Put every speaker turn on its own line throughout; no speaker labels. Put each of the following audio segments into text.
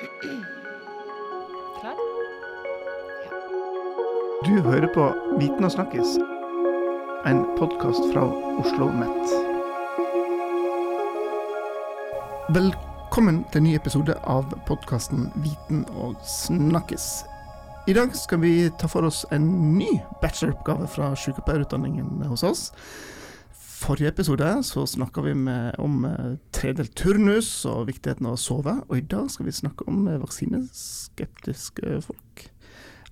Klar?
Du hører på Viten og snakkes, en podkast fra Oslo Met. Velkommen til en ny episode av podkasten Viten og snakkes. I dag skal vi ta for oss en ny bacheloroppgave fra sykepleierutdanningen hos oss. Forrige episode så snakka vi med, om eh, tredelt turnus og viktigheten av å sove, og i dag skal vi snakke om eh, vaksineskeptiske folk.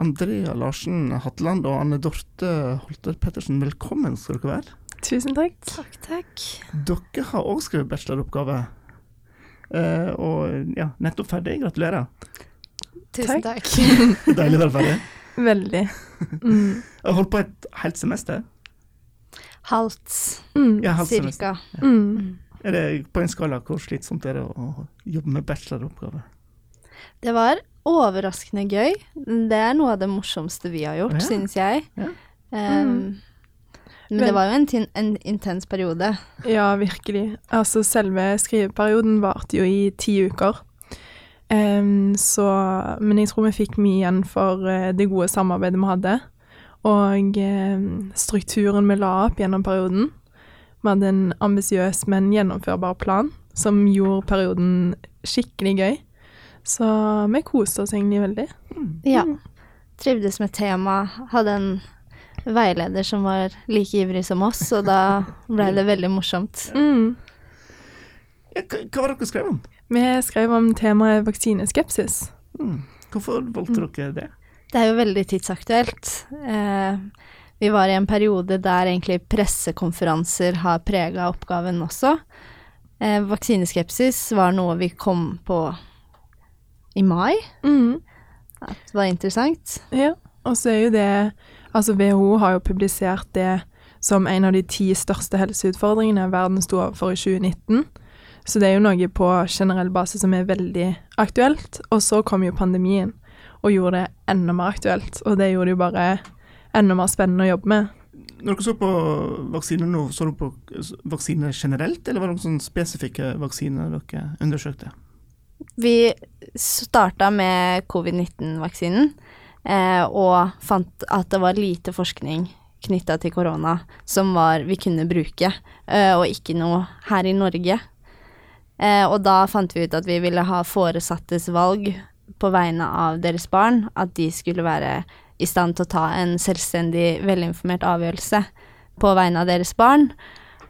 Andrea Larsen Hatteland og Anne Dorte Holter Pettersen, velkommen skal dere være.
Tusen takk.
Takk, takk.
Dere har òg skrevet bacheloroppgave, Uh, og ja, nettopp ferdig. Gratulerer.
Tusen
Takk.
takk.
Deilig å være ferdig.
Veldig. Mm.
Jeg holdt på et helt semester.
Halvt,
Mm.
Ja, halvt semester.
Ja.
Mm.
Er det på en skala hvor slitsomt er det å jobbe med bacheloroppgave?
Det var overraskende gøy. Det er noe av det morsomste vi har gjort,
Ja.
synes jeg.
Ja.
Um, Men det var jo en, tin- en intens periode.
Ja, virkelig. Altså, selve skriveperioden varte jo i ti uker. Um, så Men jeg tror vi fikk mye igjen for eh, det gode samarbeidet vi hadde. Og em, strukturen vi la opp gjennom perioden. Vi hadde en ambisiøs, men gjennomførbar plan som gjorde perioden skikkelig gøy. Så vi koste oss egentlig veldig.
Ja. Trivdes med temaet. Hadde en veileder som var like ivrig som oss, og da ble det veldig morsomt.
Mm.
Ja, hva, hva var det dere skrev om?
Vi skrev om temaet vaksineskepsis.
Mm. Hvorfor valgte dere det?
Det er jo veldig tidsaktuelt. Eh, vi var i en periode der egentlig pressekonferanser har prega oppgaven også. Eh, vaksineskepsis var noe vi kom på i mai.
Mm.
Det var interessant.
Ja, og så er jo det Altså, WHO har jo publisert det som en av de ti største helseutfordringene verden sto overfor i 2019. Så det er jo noe på generell base som er veldig aktuelt. Og så kom jo pandemien og gjorde det enda mer aktuelt. Og det gjorde det jo bare enda mer spennende å jobbe med.
Når dere så på vaksiner nå, så du på vaksiner generelt, eller var det noen sånne spesifikke vaksiner dere undersøkte?
Vi starta med covid-19-vaksinen, eh, og fant at det var lite forskning knytta til korona som var, vi kunne bruke, eh, og ikke noe her i Norge. Eh, og da fant vi ut at vi ville ha foresattes valg på vegne av deres barn, at de skulle være i stand til å ta en selvstendig, velinformert avgjørelse på vegne av deres barn.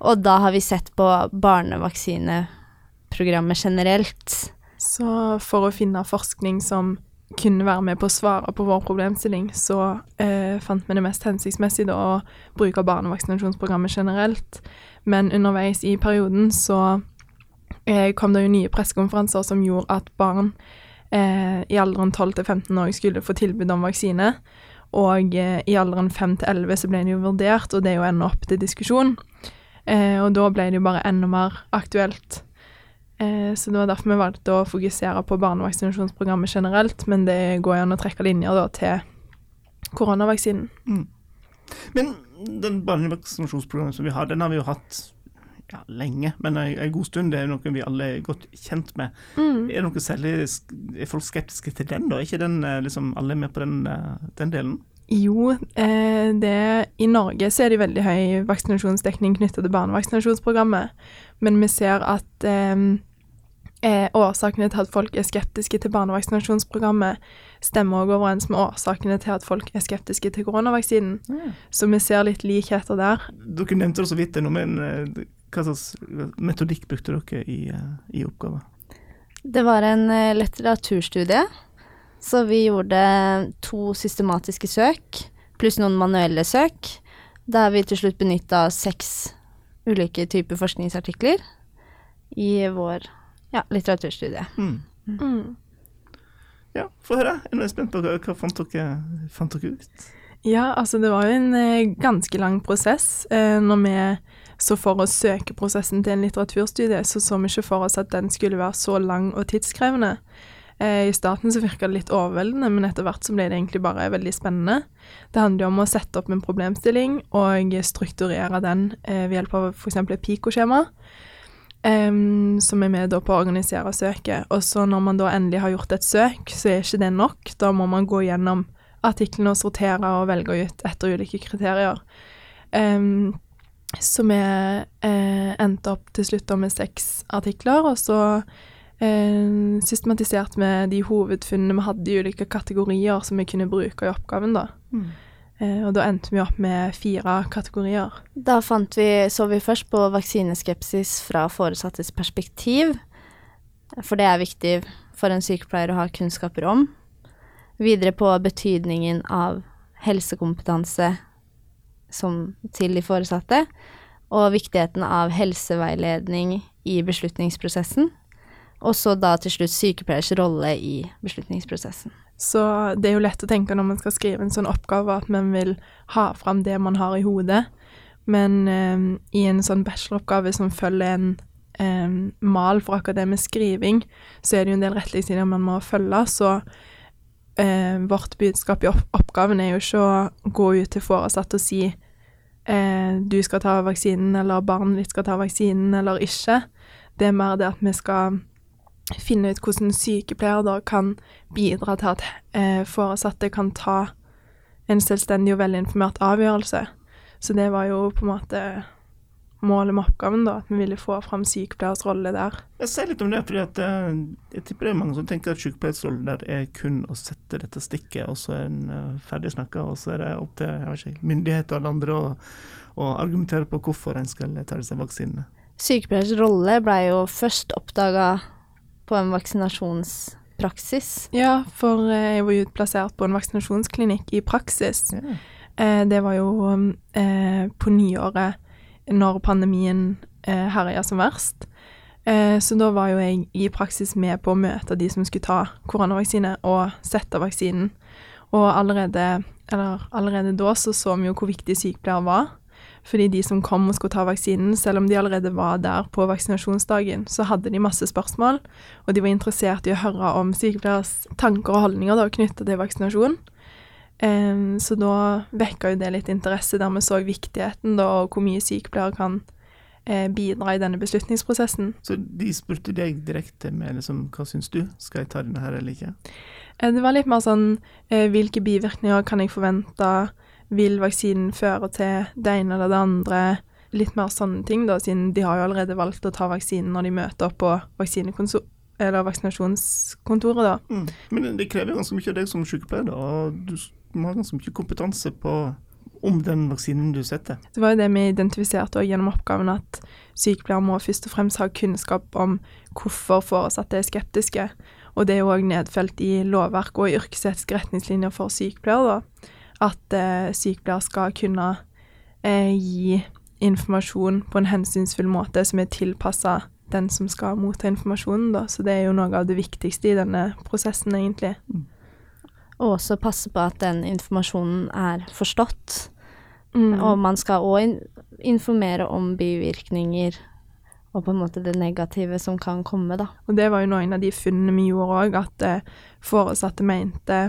Og da har vi sett på barnevaksineprogrammet generelt.
Så for å finne forskning som kunne være med på å svare på vår problemstilling, så eh, fant vi det mest hensiktsmessig da å bruke barnevaksinasjonsprogrammet generelt. Men underveis i perioden så eh, kom det jo nye pressekonferanser som gjorde at barn eh, i alderen 12 til 15 år skulle få tilbud om vaksine. Og eh, i alderen 5 til 11 så ble det jo vurdert, og det er jo ennå opp til diskusjon. Eh, og da ble det jo bare enda mer aktuelt. Eh, så det var derfor vi valgte å fokusere på barnevaksinasjonsprogrammet generelt, men det går jo an å trekke linjer da til koronavaksinen.
Men den barnevaksinasjonsprogrammet som vi har, den har vi jo hatt ja, lenge, men en, en god stund. Det er noe vi alle er godt kjent med.
Mm.
Er, noe særlig, er folk skeptiske til den, da? Er ikke den eh, liksom alle med på den, eh, den delen?
Jo, eh, det, i Norge så er det veldig høy vaksinasjonsdekning knyttet til barnevaksinasjonsprogrammet, men vi ser at eh, eh, årsakene til at folk er skeptiske til barnevaksinasjonsprogrammet, stemmer også overens med årsakene til at folk er skeptiske til koronavaksinen. Så vi ser litt likheter der.
Dere nevnte det så vidt, det noe med eh, hva slags metodikk brukte dere i, eh, i oppgaven?
Det var en eh, litteraturstudie, så vi gjorde to systematiske søk, pluss noen manuelle søk, der vi til slutt benytta seks ulike typer forskningsartikler i vår ja, litteraturstudie.
Mm.
Mm.
Ja, få høre. Jeg er spent på hva, hva fant, dere, fant dere ut?
Ja, altså det var jo en eh, ganske lang prosess. Eh, når vi så for oss søkeprosessen til en litteraturstudie, så så vi ikke for oss at den skulle være så lang og tidskrevende. Eh, I starten så virka det litt overveldende, men etter hvert så ble det egentlig bare veldig spennende. Det handler jo om å sette opp en problemstilling og strukturere den ved hjelp av f.eks. et PIKO-skjema. em, som er med på å organisere søket. Og så når man da endelig har gjort et søk, så er ikke det nok. Da må man gå gjennom artiklene og sortere og velge ut etter ulike kriterier. Um, så vi eh, endte opp til slutt med seks artikler, og så eh, systematiserte vi de hovedfunnene vi hadde i ulike kategorier som vi kunne bruke i oppgaven, da. Eh, og da endte vi opp med fire kategorier.
Da fant vi, så vi først på vaksineskepsis fra foresattes perspektiv, for det er viktig for en sykepleier å ha kunnskaper om. Videre på betydningen av helsekompetanse som til de foresatte, og viktigheten av helseveiledning i beslutningsprosessen. Og så da til slutt sykepleiers rolle i beslutningsprosessen.
Så det er jo lett å tenke når man skal skrive en sånn oppgave, at man vil ha fram det man har i hodet. Men eh, i en sånn bacheloroppgave som følger en eh, mal for akademisk skriving, så er det jo en del retningslinjer man må følge. Så eh, vårt budskap i opp oppgaven er jo ikke å gå ut til foresatte og si eh, du skal ta vaksinen, eller barnet ditt skal ta vaksinen, eller ikke. Det er mer det at vi skal finne ut hvordan sykepleiere da kan bidra til at eh, foresatte kan ta en selvstendig og velinformert avgjørelse. Så det var jo på en måte målet med oppgaven, da, at vi ville få fram sykepleiers rolle der.
Jeg sier litt om det, fordi at eh, jeg tipper det er mange som tenker at sykepleiersrollen der er kun å sette dette stikket, og så er en uh, ferdig snakka, og så er det opp til jeg ikke, myndigheter og alle andre å, å argumentere på hvorfor en skal ta disse vaksinene.
Sykepleiers rolle ble jo først oppdaga på en vaksinasjonspraksis.
Ja, for eh, jeg var jo utplassert på en vaksinasjonsklinikk i praksis.
Ja.
Eh, det var jo eh, på nyåret, når pandemien eh, herja som verst. Eh, så da var jo jeg i praksis med på å møte de som skulle ta koronavaksine, og sette vaksinen. Og allerede, allerede da så så vi jo hvor viktig sykepleier var. Fordi de som kom og skulle ta vaksinen, selv om de allerede var der på vaksinasjonsdagen, så hadde de masse spørsmål, og de var interessert i å høre om sykepleiers tanker og holdninger da, knytta til vaksinasjon. Em, så da vekka jo det litt interesse, der vi så viktigheten da, og hvor mye sykepleiere kan eh, bidra i denne beslutningsprosessen.
Så de spurte deg direkte med liksom, hva syns du, skal jeg ta denne her eller ikke?
Uh, Det var litt mer sånn uh, hvilke bivirkninger kan jeg forvente, vil vaksinen føre til det ene eller det andre? Litt mer sånne ting, da, siden de har jo allerede valgt å ta vaksinen når de møter opp på vaksinekonso- eller vaksinasjonskontoret, da.
Mm. Men det krever ganske mye av deg som sykepleier, da, du s- har ganske mye kompetanse på om den vaksinen du setter.
Det var jo det vi identifiserte gjennom oppgaven, at sykepleiere må først og fremst ha kunnskap om hvorfor foresatte er skeptiske. Og det er jo òg nedfelt i lovverk og i yrkesetiske retningslinjer for sykepleiere, da. At eh, sykepleiere skal kunne eh, gi informasjon på en hensynsfull måte som er tilpassa den som skal motta informasjonen, da. Så det er jo noe av det viktigste i denne prosessen, egentlig.
Og også passe på at den informasjonen er forstått.
Mm.
Og man skal òg informere om bivirkninger og på en måte det negative som kan komme, da.
Og det var jo noen av de funnene vi gjorde òg, at eh, foresatte mente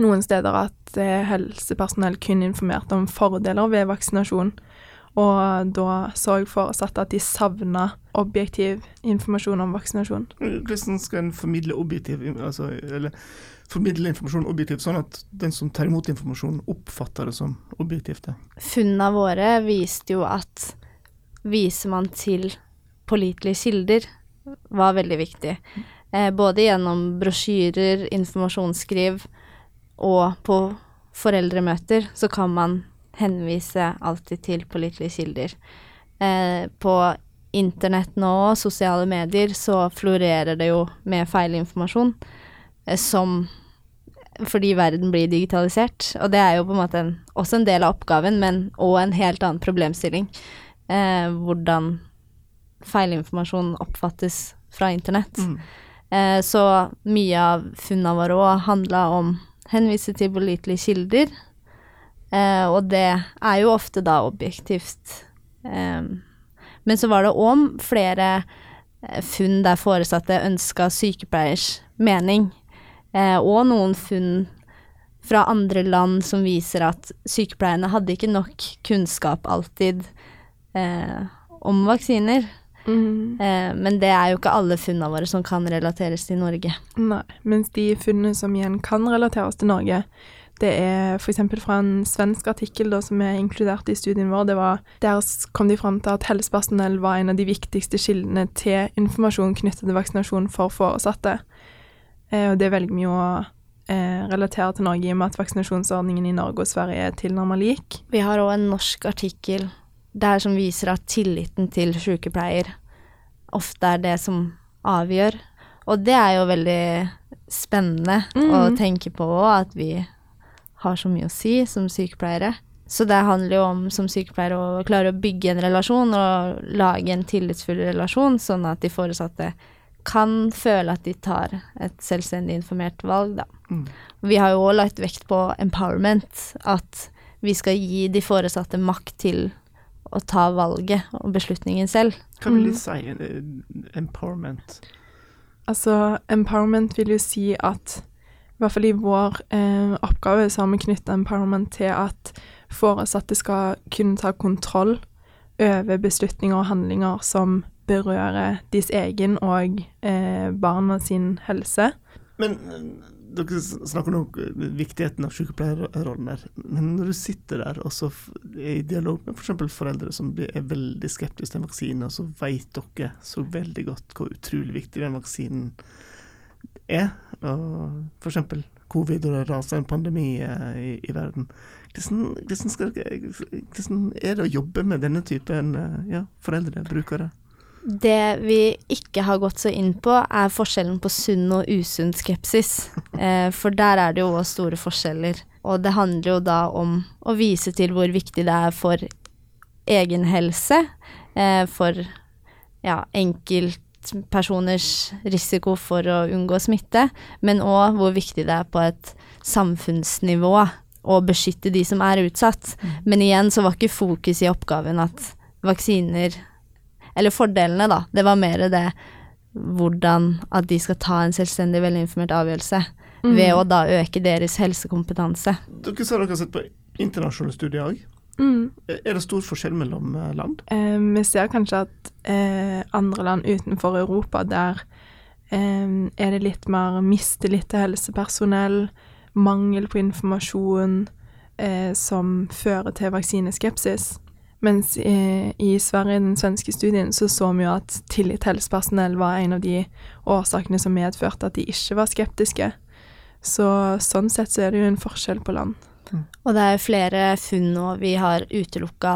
noen steder at eh, helsepersonell kun informerte om fordeler ved vaksinasjon. Og da så foresatte at de savna objektiv informasjon om vaksinasjon.
Hvordan skal en formidle objektiv, altså, eller formidle informasjon objektivt, sånn at den som tar imot informasjonen, oppfatter det som objektivt?
Funnene våre viste jo at viser man til pålitelige kilder, var veldig viktig. Eh, både gjennom brosjyrer, informasjonsskriv og på foreldremøter så kan man henvise alltid til pålitelige kilder. Eh, på internett nå, og sosiale medier, så florerer det jo med feilinformasjon eh, som fordi verden blir digitalisert. Og det er jo på en måte en, også en del av oppgaven, men òg en helt annen problemstilling. Eh, hvordan feilinformasjon oppfattes fra internett.
Mm.
Eh, så mye av funnene våre òg handla om henvise til pålitelige kilder. Eh, og det er jo ofte da objektivt. Eh, men så var det òg flere eh, funn der foresatte ønska sykepleiers mening. Eh, og noen funn fra andre land som viser at sykepleierne hadde ikke nok kunnskap alltid eh, om vaksiner.
Mm.
Eh, men det er jo ikke alle funnene våre som kan relateres til Norge.
Nei, mens de funnene som igjen kan relateres til Norge, det er f.eks. fra en svensk artikkel da, som er inkludert i studien vår. Det var, der kom de fram til at helsepersonell var en av de viktigste kildene til informasjon knyttet til vaksinasjon for foresatte. Eh, og det velger vi å eh, relatere til Norge i og med at vaksinasjonsordningen i Norge og Sverige er tilnærmet lik.
Vi har òg en norsk artikkel der som viser at tilliten til sykepleier ofte er det som avgjør. Og det er jo veldig spennende å
Mhm.
tenke på òg, at vi har så mye å si som sykepleiere. Så det handler jo om som sykepleiere å klare å bygge en relasjon og lage en tillitsfull relasjon, sånn at de foresatte kan føle at de tar et selvstendig informert valg, da.
Mm.
Vi har jo òg lagt vekt på empowerment, at vi skal gi de foresatte makt til å ta valget og beslutningen selv.
Hva vil du si? eh, Empowerment?
Altså, empowerment vil jo si at i hvert fall i vår eh, oppgave så har vi knytta empowerment til at foresatte skal kunne ta kontroll over beslutninger og handlinger som berører deres egen og eh, barna sin helse.
Men dere snakker om viktigheten av sykepleierrollen der. Men når du sitter der og så er i dialog med f.eks. For foreldre som er veldig skeptiske til en vaksine, og så vet dere så veldig godt hvor utrolig viktig den vaksinen er. F.eks. covid, og det raser en pandemi eh, i, i verden. Hvordan, hvordan, skal hvordan er det å jobbe med denne typen eh, ja, foreldre, brukere?
Det vi ikke har gått så inn på, er forskjellen på sunn og usunn skepsis. Eh, for der er det jo også store forskjeller. Og det handler jo da om å vise til hvor viktig det er for egen helse, eh, for ja, enkeltpersoners risiko for å unngå smitte, men òg hvor viktig det er på et samfunnsnivå å beskytte de som er utsatt. Men igjen så var ikke fokus i oppgaven at vaksiner eller fordelene, da. Det var mer det hvordan at de skal ta en selvstendig, velinformert avgjørelse.
Mm.
Ved å da øke deres helsekompetanse.
Dere sa dere har sett på internasjonale studier òg.
Mm.
Er det stor forskjell mellom eh, land?
Eh, vi ser kanskje at eh, andre land utenfor Europa, der eh, er det litt mer mistillit til helsepersonell, mangel på informasjon eh, som fører til vaksineskepsis. Mens i, i Sverige, den svenske studien, så så vi jo at tillit til helsepersonell var en av de årsakene som medførte at de ikke var skeptiske. Så sånn sett så er det jo en forskjell på land.
Og det er flere funn nå vi har utelukka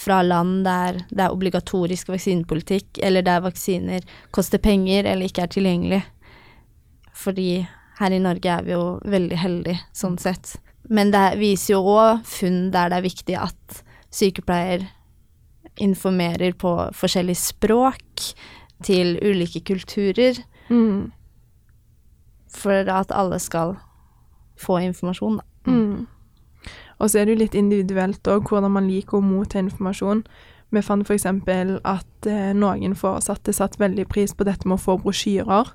fra land der det er obligatorisk vaksinepolitikk, eller der vaksiner koster penger eller ikke er tilgjengelig. Fordi her i Norge er vi jo veldig heldige sånn sett. Men det viser jo òg funn der det er viktig at sykepleier informerer på forskjellig språk til ulike kulturer,
Mm.
for at alle skal få informasjon, da.
Mm. Og så er det jo litt individuelt òg hvordan man liker å motta informasjon. Vi fant f.eks. at eh, noen foresatte satte veldig pris på dette med å få brosjyrer.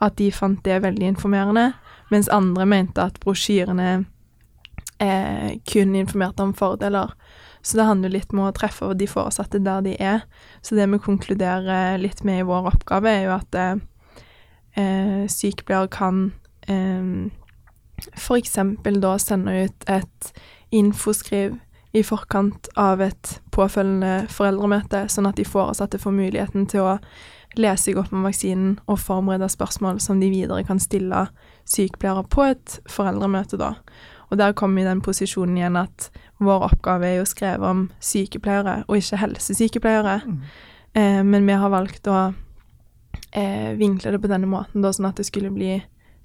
At de fant det veldig informerende, mens andre mente at brosjyrene eh, kun informerte om fordeler. Så det handler litt om å treffe de foresatte der de er. Så det vi konkluderer litt med i vår oppgave, er jo at eh, sykepleiere kan eh, eksempel da sende ut et infoskriv i forkant av et påfølgende foreldremøte, sånn at de foresatte får muligheten til å lese seg opp om vaksinen og forberede spørsmål som de videre kan stille sykepleiere på et foreldremøte, da. Og der kom vi i den posisjonen igjen at vår oppgave er å skrive om sykepleiere, og ikke helsesykepleiere.
Mm.
Eh, men vi har valgt å eh, vinkle det på denne måten, da, sånn at det skulle bli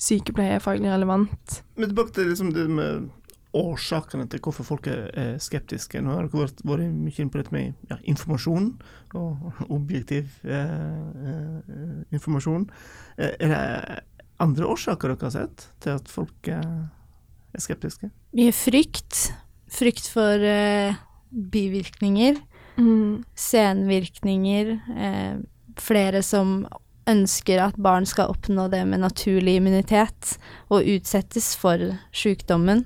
sykepleiefaglig relevant.
Men tilbake til liksom det med årsakene til hvorfor folk er er skeptiske. Nå har dere vært, vært mye inne på dette med ja, informasjon, og objektiv eh, eh, informasjon. Eh, er det andre årsaker dere har sett til at folk eh, er skeptiske?
Mye frykt. Frykt for uh, bivirkninger,
Mm.
senvirkninger. Uh, flere som ønsker at barn skal oppnå det med naturlig immunitet, og utsettes for sykdommen.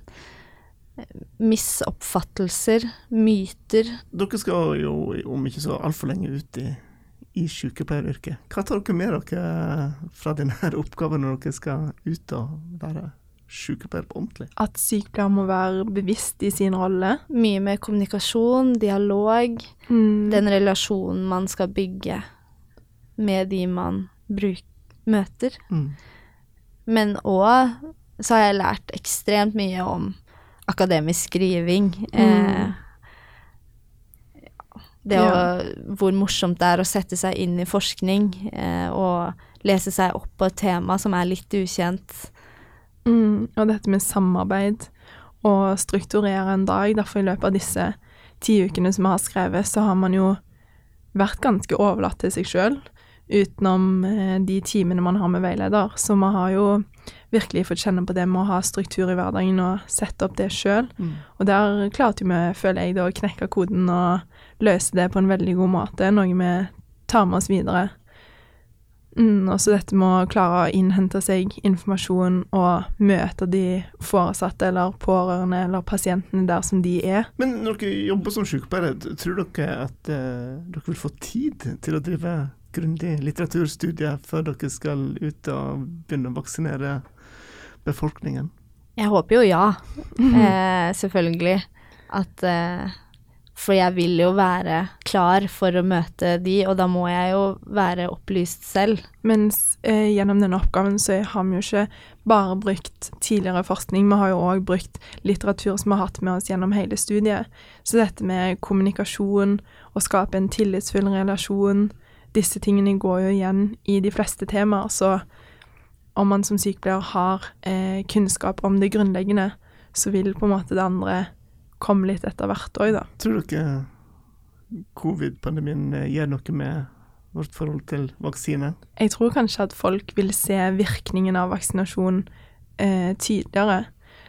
Misoppfattelser, myter.
Dere skal jo om ikke så altfor lenge ut i, i sykepleieryrket. Hva tar dere med dere fra denne oppgaven når dere skal ut og være sykepleier på ordentlig?
At sykepleier må være bevisst i sin rolle.
Mye med kommunikasjon, dialog,
Mm.
den relasjonen man skal bygge med de man bruk, møter.
Mm.
Men òg så har jeg lært ekstremt mye om akademisk skriving. Eh, det å, hvor morsomt det er å sette seg inn i forskning eh, og lese seg opp på et tema som er litt ukjent.
Mm, og dette med samarbeid og strukturere en dag. Derfor i løpet av disse ti ukene som vi har skrevet, så har man jo vært ganske overlatt til seg sjøl, utenom eh, de timene man har med veileder. Så vi har jo virkelig fått kjenne på det med å ha struktur i hverdagen og sette opp det sjøl.
Mm.
Og der klarte vi, føler jeg, da, å knekke koden og løse det på en veldig god måte, noe vi tar med oss videre. Mm, også dette med å klare å innhente seg informasjon og møte de foresatte eller pårørende eller pasientene der som de er.
Men når dere jobber som sykepleiere, tror dere at eh, dere vil få tid til å drive grundig litteraturstudie før dere skal ut og begynne å vaksinere befolkningen?
Jeg håper jo ja, eh, selvfølgelig. At eh, For jeg vil jo være klar for å møte de, og da må jeg jo være opplyst selv.
Mens eh, gjennom denne oppgaven så har vi jo ikke bare brukt tidligere forskning, vi har jo òg brukt litteratur som vi har hatt med oss gjennom hele studiet. Så dette med kommunikasjon, å skape en tillitsfull relasjon, disse tingene går jo igjen i de fleste temaer. Så om man som sykepleier har eh, kunnskap om det grunnleggende, så vil på en måte det andre komme litt etter hvert òg, da.
Tror dere covid-pandemien eh, gjør noe med vårt forhold til vaksine?
Jeg tror kanskje at folk vil se virkningen av vaksinasjon eh, tydeligere.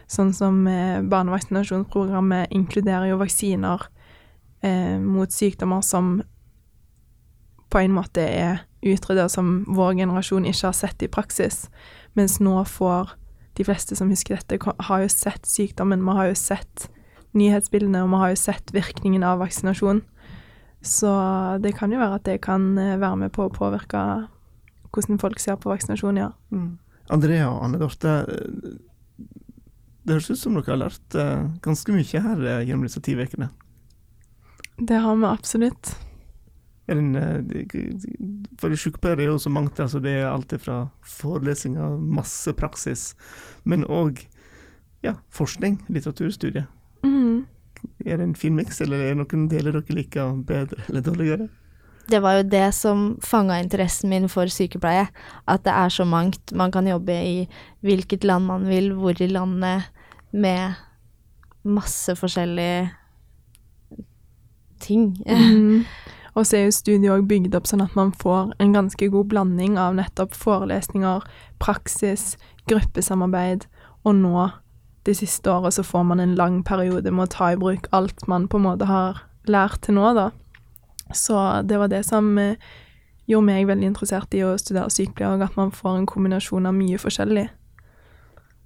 Sånn som eh, barnevaksinasjonsprogrammet inkluderer jo vaksiner eh, mot sykdommer som på en måte er utrydda, som vår generasjon ikke har sett i praksis. Mens nå får de fleste som husker dette, har jo sett sykdommen, vi har jo sett nyhetsbildene, og vi har jo sett virkningen av vaksinasjon. Så det kan jo være at det kan eh, være med på å påvirke hvordan folk ser på vaksinasjon, ja.
Mm. Andrea og Anne Dorte, eh, det høres ut som dere har lært eh, ganske mye her gjennom disse ti ukene.
Det har vi absolutt.
En, For sykepleiere er jo så mangt, altså det er alt fra forelesninger, masse praksis, men òg ja, forskning, litteraturstudie. Er det en fin miks, eller er det noen deler dere liker bedre eller dårligere?
Det var jo det som fanga interessen min for sykepleie. At det er så mangt. Man kan jobbe i hvilket land man vil, hvor i landet, med masse forskjellige ting.
Mm. Og så er jo studiet òg bygd opp sånn at man får en ganske god blanding av nettopp forelesninger, praksis, gruppesamarbeid, og nå, det siste året, så får man en lang periode med å ta i bruk alt man på en måte har lært til nå, da. Så det var det som eh, gjorde meg veldig interessert i å studere sykepleier, at man får en kombinasjon av mye forskjellig.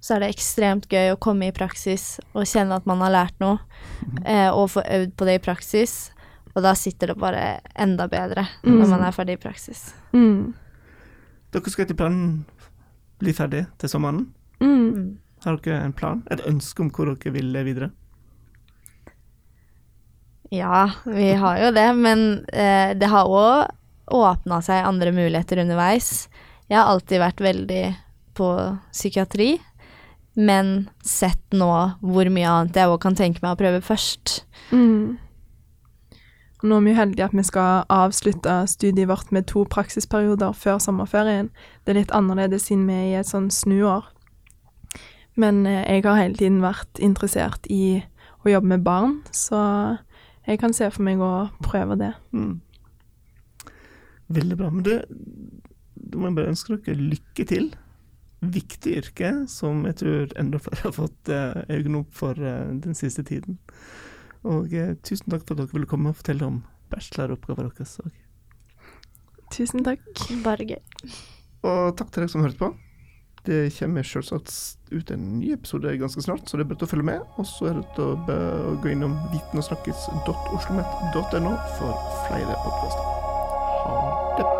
Så er det ekstremt gøy å komme i praksis og kjenne at man har lært noe, eh, og få øvd på det i praksis. Og da sitter det bare enda bedre når
Mm.
man er ferdig i praksis.
Mm.
Dere skal etter planen bli ferdig til sommeren.
Mm.
Har dere en plan? Et ønske om hvor dere vil videre?
Ja, vi har jo det, men eh, det har òg åpna seg andre muligheter underveis. Jeg har alltid vært veldig på psykiatri, men sett nå hvor mye annet jeg òg kan tenke meg å prøve først.
Mm. Nå er vi heldige at vi skal avslutte studiet vårt med to praksisperioder før sommerferien. Det er litt annerledes siden vi er i et sånn snuår. Men eh, jeg har hele tiden vært interessert i å jobbe med barn, så jeg kan se for meg å prøve det.
Mm. Veldig bra. Men du, da må jeg bare ønske dere lykke til. Viktig yrke som jeg tror enda flere har fått eh, øynene opp for eh, den siste tiden. Og eh, tusen takk for at dere ville komme og fortelle om bacheloroppgaven deres òg.
Tusen takk.
Bare gøy.
Og takk til dere som hørte på. Det kommer selvsagt ut en ny episode ganske snart, så det er bare til å følge med. Og så er det til å gå innom vitenogsnakkes.oslomet.no for flere podkaster. Ha det.